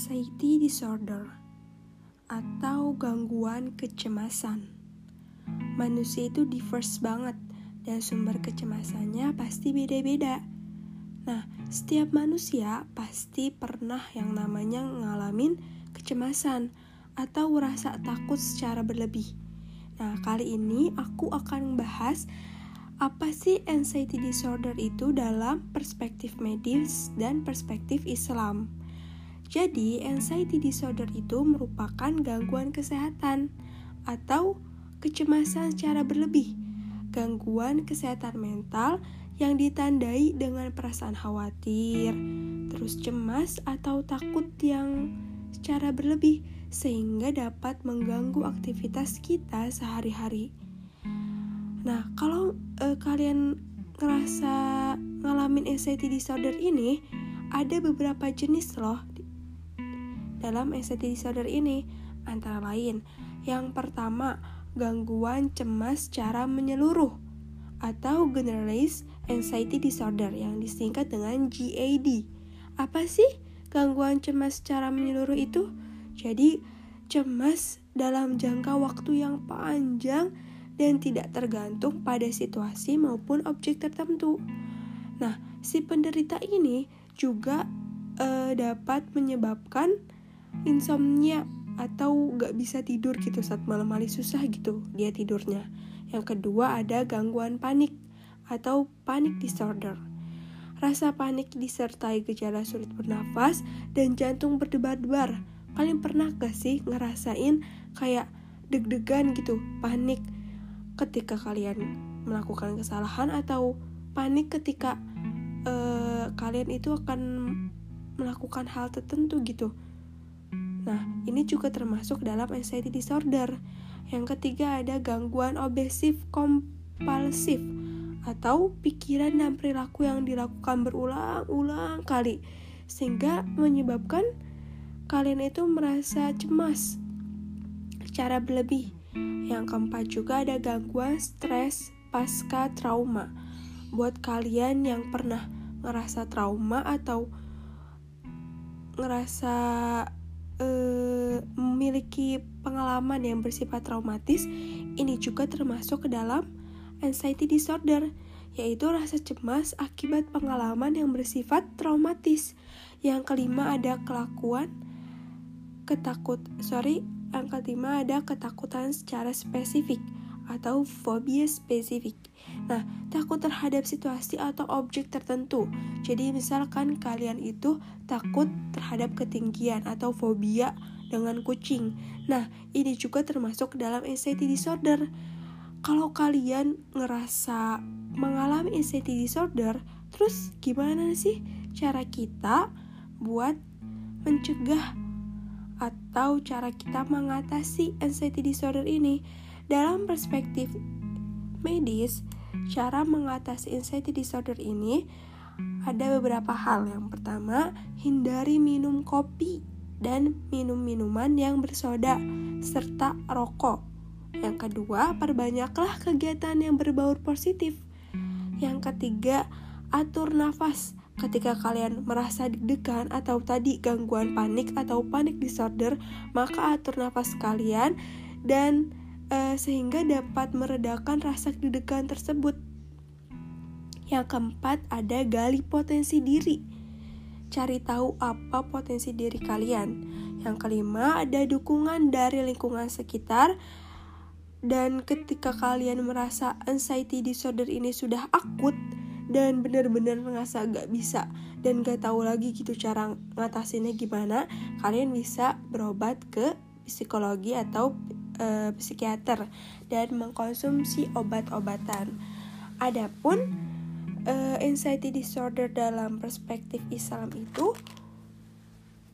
Anxiety disorder atau gangguan kecemasan. Manusia itu diverse banget dan sumber kecemasannya pasti beda-beda. Nah, setiap manusia pasti pernah yang namanya ngalamin kecemasan atau rasa takut secara berlebih. Nah, kali ini aku akan bahas apa sih anxiety disorder itu dalam perspektif medis dan perspektif Islam. Jadi, anxiety disorder itu merupakan gangguan kesehatan atau kecemasan secara berlebih, gangguan kesehatan mental yang ditandai dengan perasaan khawatir, terus cemas atau takut yang secara berlebih sehingga dapat mengganggu aktivitas kita sehari-hari. Nah, kalau eh, kalian ngerasa ngalamin anxiety disorder ini, ada beberapa jenis loh dalam anxiety disorder ini, antara lain yang pertama, gangguan cemas secara menyeluruh atau generalized anxiety disorder yang disingkat dengan GAD. Apa sih gangguan cemas secara menyeluruh itu? Jadi, cemas dalam jangka waktu yang panjang dan tidak tergantung pada situasi maupun objek tertentu. Nah, si penderita ini juga uh, dapat menyebabkan insomnia atau gak bisa tidur gitu saat malam hari susah gitu dia tidurnya. Yang kedua ada gangguan panik atau panic disorder. Rasa panik disertai gejala sulit bernafas dan jantung berdebar-debar. Kalian pernah gak sih ngerasain kayak deg-degan gitu, panik ketika kalian melakukan kesalahan atau panik ketika uh, kalian itu akan melakukan hal tertentu gitu. Nah, ini juga termasuk dalam anxiety disorder. Yang ketiga ada gangguan obsesif kompulsif atau pikiran dan perilaku yang dilakukan berulang-ulang kali sehingga menyebabkan kalian itu merasa cemas secara berlebih. Yang keempat juga ada gangguan stres pasca trauma. Buat kalian yang pernah ngerasa trauma atau ngerasa uh, memiliki pengalaman yang bersifat traumatis, ini juga termasuk ke dalam anxiety disorder, yaitu rasa cemas akibat pengalaman yang bersifat traumatis. Yang kelima ada kelakuan ketakut, sorry, yang kelima ada ketakutan secara spesifik atau fobia spesifik. Nah, takut terhadap situasi atau objek tertentu. Jadi misalkan kalian itu takut terhadap ketinggian atau fobia dengan kucing. Nah, ini juga termasuk dalam anxiety disorder. Kalau kalian ngerasa mengalami anxiety disorder, terus gimana sih cara kita buat mencegah atau cara kita mengatasi anxiety disorder ini? Dalam perspektif medis, cara mengatasi anxiety disorder ini ada beberapa hal. Yang pertama, hindari minum kopi dan minum minuman yang bersoda serta rokok. Yang kedua, perbanyaklah kegiatan yang berbaur positif. Yang ketiga, atur nafas. Ketika kalian merasa deg-degan atau tadi gangguan panik atau panik disorder, maka atur nafas kalian dan uh, sehingga dapat meredakan rasa deg-degan tersebut. Yang keempat ada gali potensi diri. Cari tahu apa potensi diri kalian. Yang kelima ada dukungan dari lingkungan sekitar. Dan ketika kalian merasa anxiety disorder ini sudah akut dan benar-benar ngerasa gak bisa dan gak tahu lagi gitu cara ngatasinnya gimana, kalian bisa berobat ke psikologi atau uh, psikiater dan mengkonsumsi obat-obatan. Adapun uh, anxiety disorder dalam perspektif Islam itu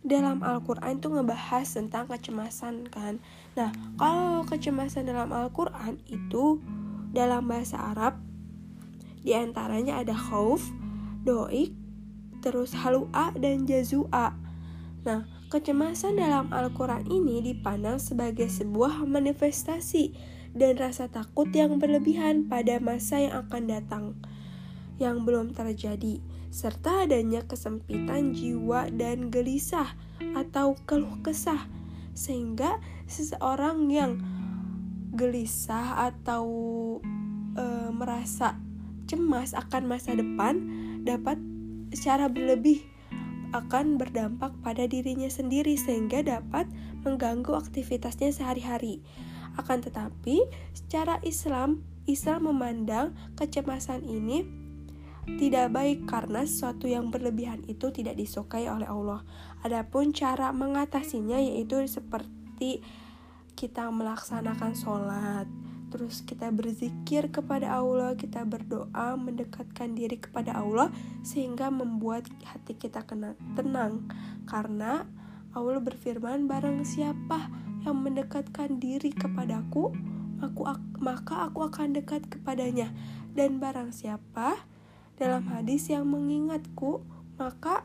dalam Al-Quran itu ngebahas tentang kecemasan kan Nah kalau kecemasan dalam Al-Quran itu dalam bahasa Arab di antaranya ada khauf, doik, terus halu'a dan jazua Nah Kecemasan dalam Al-Quran ini dipandang sebagai sebuah manifestasi dan rasa takut yang berlebihan pada masa yang akan datang, yang belum terjadi, serta adanya kesempitan jiwa dan gelisah atau keluh kesah, sehingga seseorang yang gelisah atau e, merasa cemas akan masa depan dapat secara berlebih akan berdampak pada dirinya sendiri sehingga dapat mengganggu aktivitasnya sehari-hari. Akan tetapi, secara Islam, Islam memandang kecemasan ini tidak baik karena sesuatu yang berlebihan itu tidak disukai oleh Allah. Adapun cara mengatasinya yaitu seperti kita melaksanakan sholat, terus kita berzikir kepada Allah, kita berdoa, mendekatkan diri kepada Allah sehingga membuat hati kita kena tenang. Karena Allah berfirman, barang siapa yang mendekatkan diri kepadaku, aku, maka aku akan dekat kepadanya. Dan barang siapa dalam hadis yang mengingatku, maka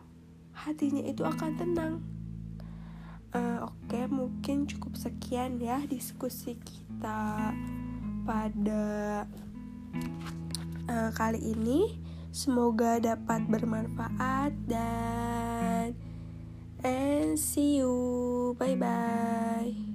hatinya itu akan tenang. Uh, Oke, okay, mungkin cukup sekian ya diskusi kita pada uh, kali ini. Semoga dapat bermanfaat dan and see you. Bye bye.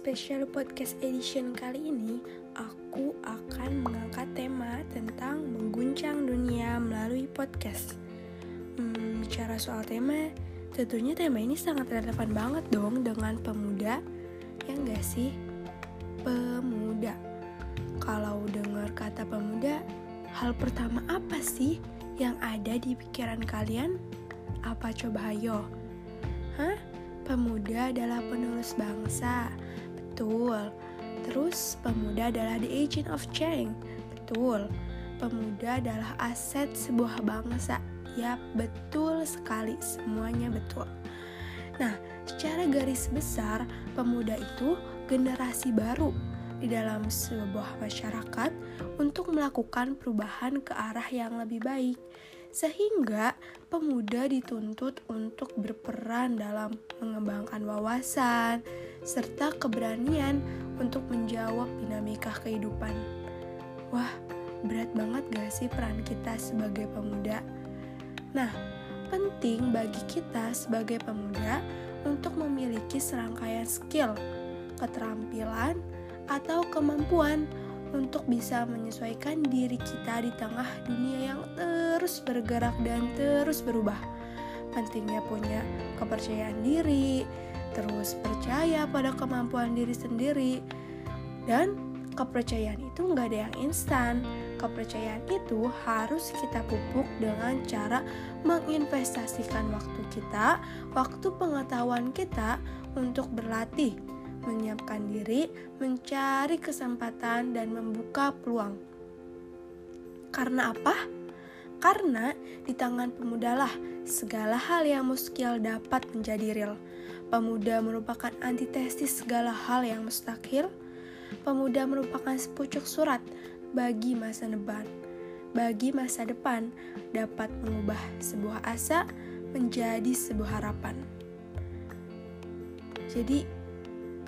Special podcast edition kali ini aku akan mengangkat tema tentang mengguncang dunia melalui podcast. Hmm, bicara soal tema, tentunya tema ini sangat relevan banget dong dengan pemuda, ya enggak sih? Pemuda. Kalau dengar kata pemuda, hal pertama apa sih yang ada di pikiran kalian? Apa coba ayo? Hah? Pemuda adalah penerus bangsa. Betul Terus, pemuda adalah the agent of change. Betul. Pemuda adalah aset sebuah bangsa. Ya, betul sekali. Semuanya betul. Nah, secara garis besar, pemuda itu generasi baru di dalam sebuah masyarakat untuk melakukan perubahan ke arah yang lebih baik sehingga pemuda dituntut untuk berperan dalam mengembangkan wawasan serta keberanian untuk menjawab dinamika kehidupan. Wah, berat banget gak sih peran kita sebagai pemuda? Nah, penting bagi kita sebagai pemuda untuk memiliki serangkaian skill, keterampilan, atau kemampuan untuk bisa menyesuaikan diri kita di tengah dunia yang terus bergerak dan terus berubah. Pentingnya punya kepercayaan diri, terus percaya pada kemampuan diri sendiri, dan kepercayaan itu nggak ada yang instan. Kepercayaan itu harus kita pupuk dengan cara menginvestasikan waktu kita, waktu pengetahuan kita untuk berlatih menyiapkan diri, mencari kesempatan, dan membuka peluang. Karena apa? Karena di tangan pemudalah segala hal yang muskil dapat menjadi real. Pemuda merupakan antitesis segala hal yang mustahil. Pemuda merupakan sepucuk surat bagi masa depan. Bagi masa depan dapat mengubah sebuah asa menjadi sebuah harapan. Jadi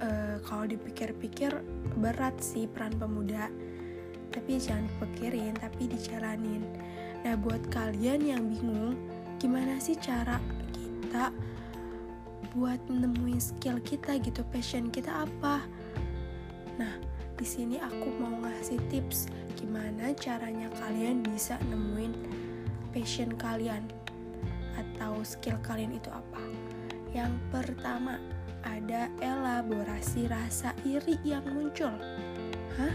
uh, kalau dipikir-pikir berat sih peran pemuda tapi jangan dipikirin tapi dijalanin nah buat kalian yang bingung gimana sih cara kita buat nemuin skill kita gitu passion kita apa nah di sini aku mau ngasih tips gimana caranya kalian bisa nemuin passion kalian atau skill kalian itu apa yang pertama ada elaborasi rasa iri yang muncul. Hah?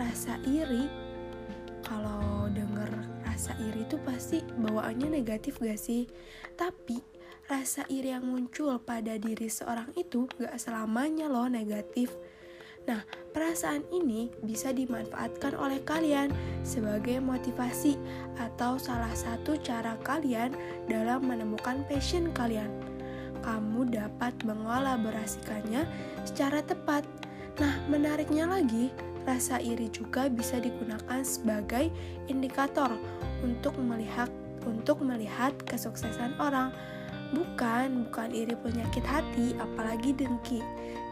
Rasa iri? Kalau denger rasa iri itu pasti bawaannya negatif gak sih? Tapi rasa iri yang muncul pada diri seorang itu gak selamanya loh negatif. Nah, perasaan ini bisa dimanfaatkan oleh kalian sebagai motivasi atau salah satu cara kalian dalam menemukan passion kalian kamu dapat mengolaborasikannya secara tepat. Nah, menariknya lagi, rasa iri juga bisa digunakan sebagai indikator untuk melihat untuk melihat kesuksesan orang. Bukan, bukan iri penyakit hati, apalagi dengki.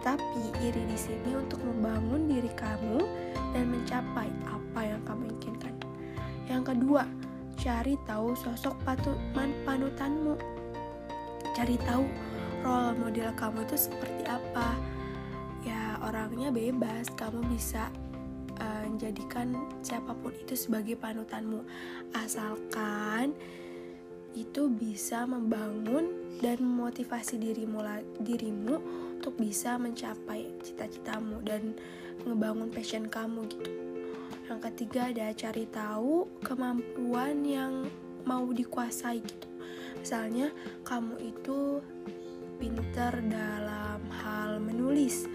Tapi iri di sini untuk membangun diri kamu dan mencapai apa yang kamu inginkan. Yang kedua, cari tahu sosok patuman panutanmu. Cari tahu role model kamu itu seperti apa. Ya, orangnya bebas, kamu bisa uh, jadikan siapa pun itu sebagai panutanmu. Asalkan itu bisa membangun dan memotivasi dirimu dirimu untuk bisa mencapai cita-citamu dan ngebangun passion kamu gitu. Yang ketiga ada cari tahu kemampuan yang mau dikuasai gitu. Misalnya kamu itu pinter dalam hal menulis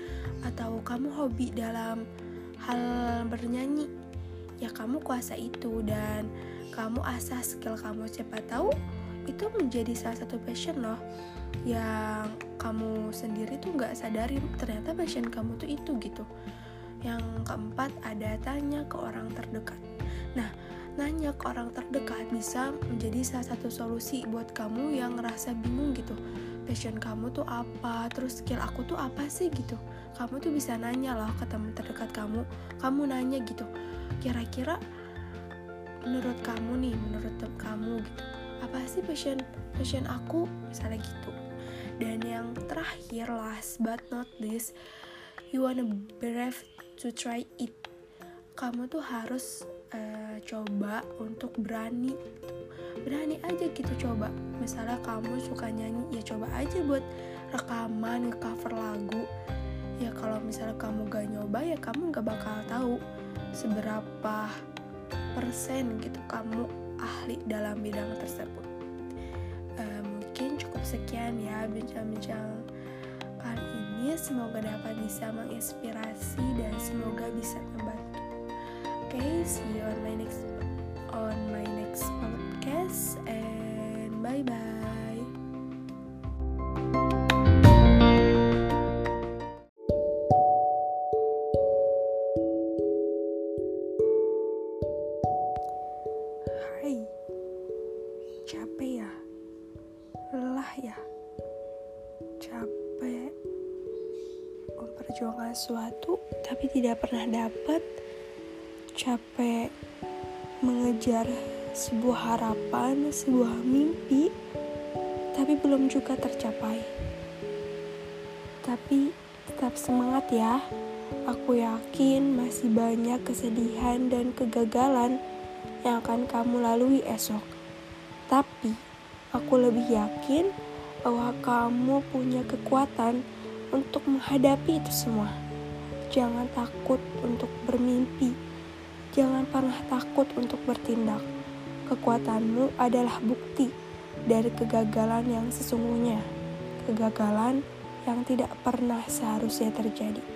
atau kamu hobi dalam hal bernyanyi. Ya kamu kuasa itu dan kamu asah skill kamu. Siapa tahu itu menjadi salah satu passion loh yang kamu sendiri tuh nggak sadari ternyata passion kamu tuh itu gitu. Yang keempat ada tanya ke orang terdekat. Nah nanya ke orang terdekat bisa menjadi salah satu solusi buat kamu yang ngerasa bingung gitu passion kamu tuh apa? Terus skill aku tuh apa sih gitu? Kamu tuh bisa nanya loh ke teman terdekat kamu. Kamu nanya gitu kira-kira menurut kamu nih menurut kamu gitu. Apa sih passion passion aku? Misalnya gitu. Dan yang terakhir last but not least you wanna brave to try it. Kamu tuh harus uh, coba untuk berani berani aja gitu coba misalnya kamu suka nyanyi ya coba aja buat rekaman cover lagu. Ya kalau misalnya kamu gak nyoba ya kamu gak bakal tahu seberapa persen gitu kamu ahli dalam bidang tersebut. Sekian ya bincang-bincang kali ini. Semoga dapat bisa menginspirasi dan semoga bisa membantu. Oke okay, see you on my next sesuatu tapi tidak pernah dapat capek mengejar sebuah harapan sebuah mimpi tapi belum juga tercapai. Tapi tetap semangat ya. Aku yakin masih banyak kesedihan dan kegagalan yang akan kamu lalui esok. Tapi Aku lebih yakin bahwa kamu punya kekuatan untuk menghadapi itu semua. Jangan takut untuk bermimpi. Jangan pernah takut untuk bertindak. Kekuatanmu adalah bukti dari kegagalan yang sesungguhnya. Kegagalan yang tidak pernah seharusnya terjadi.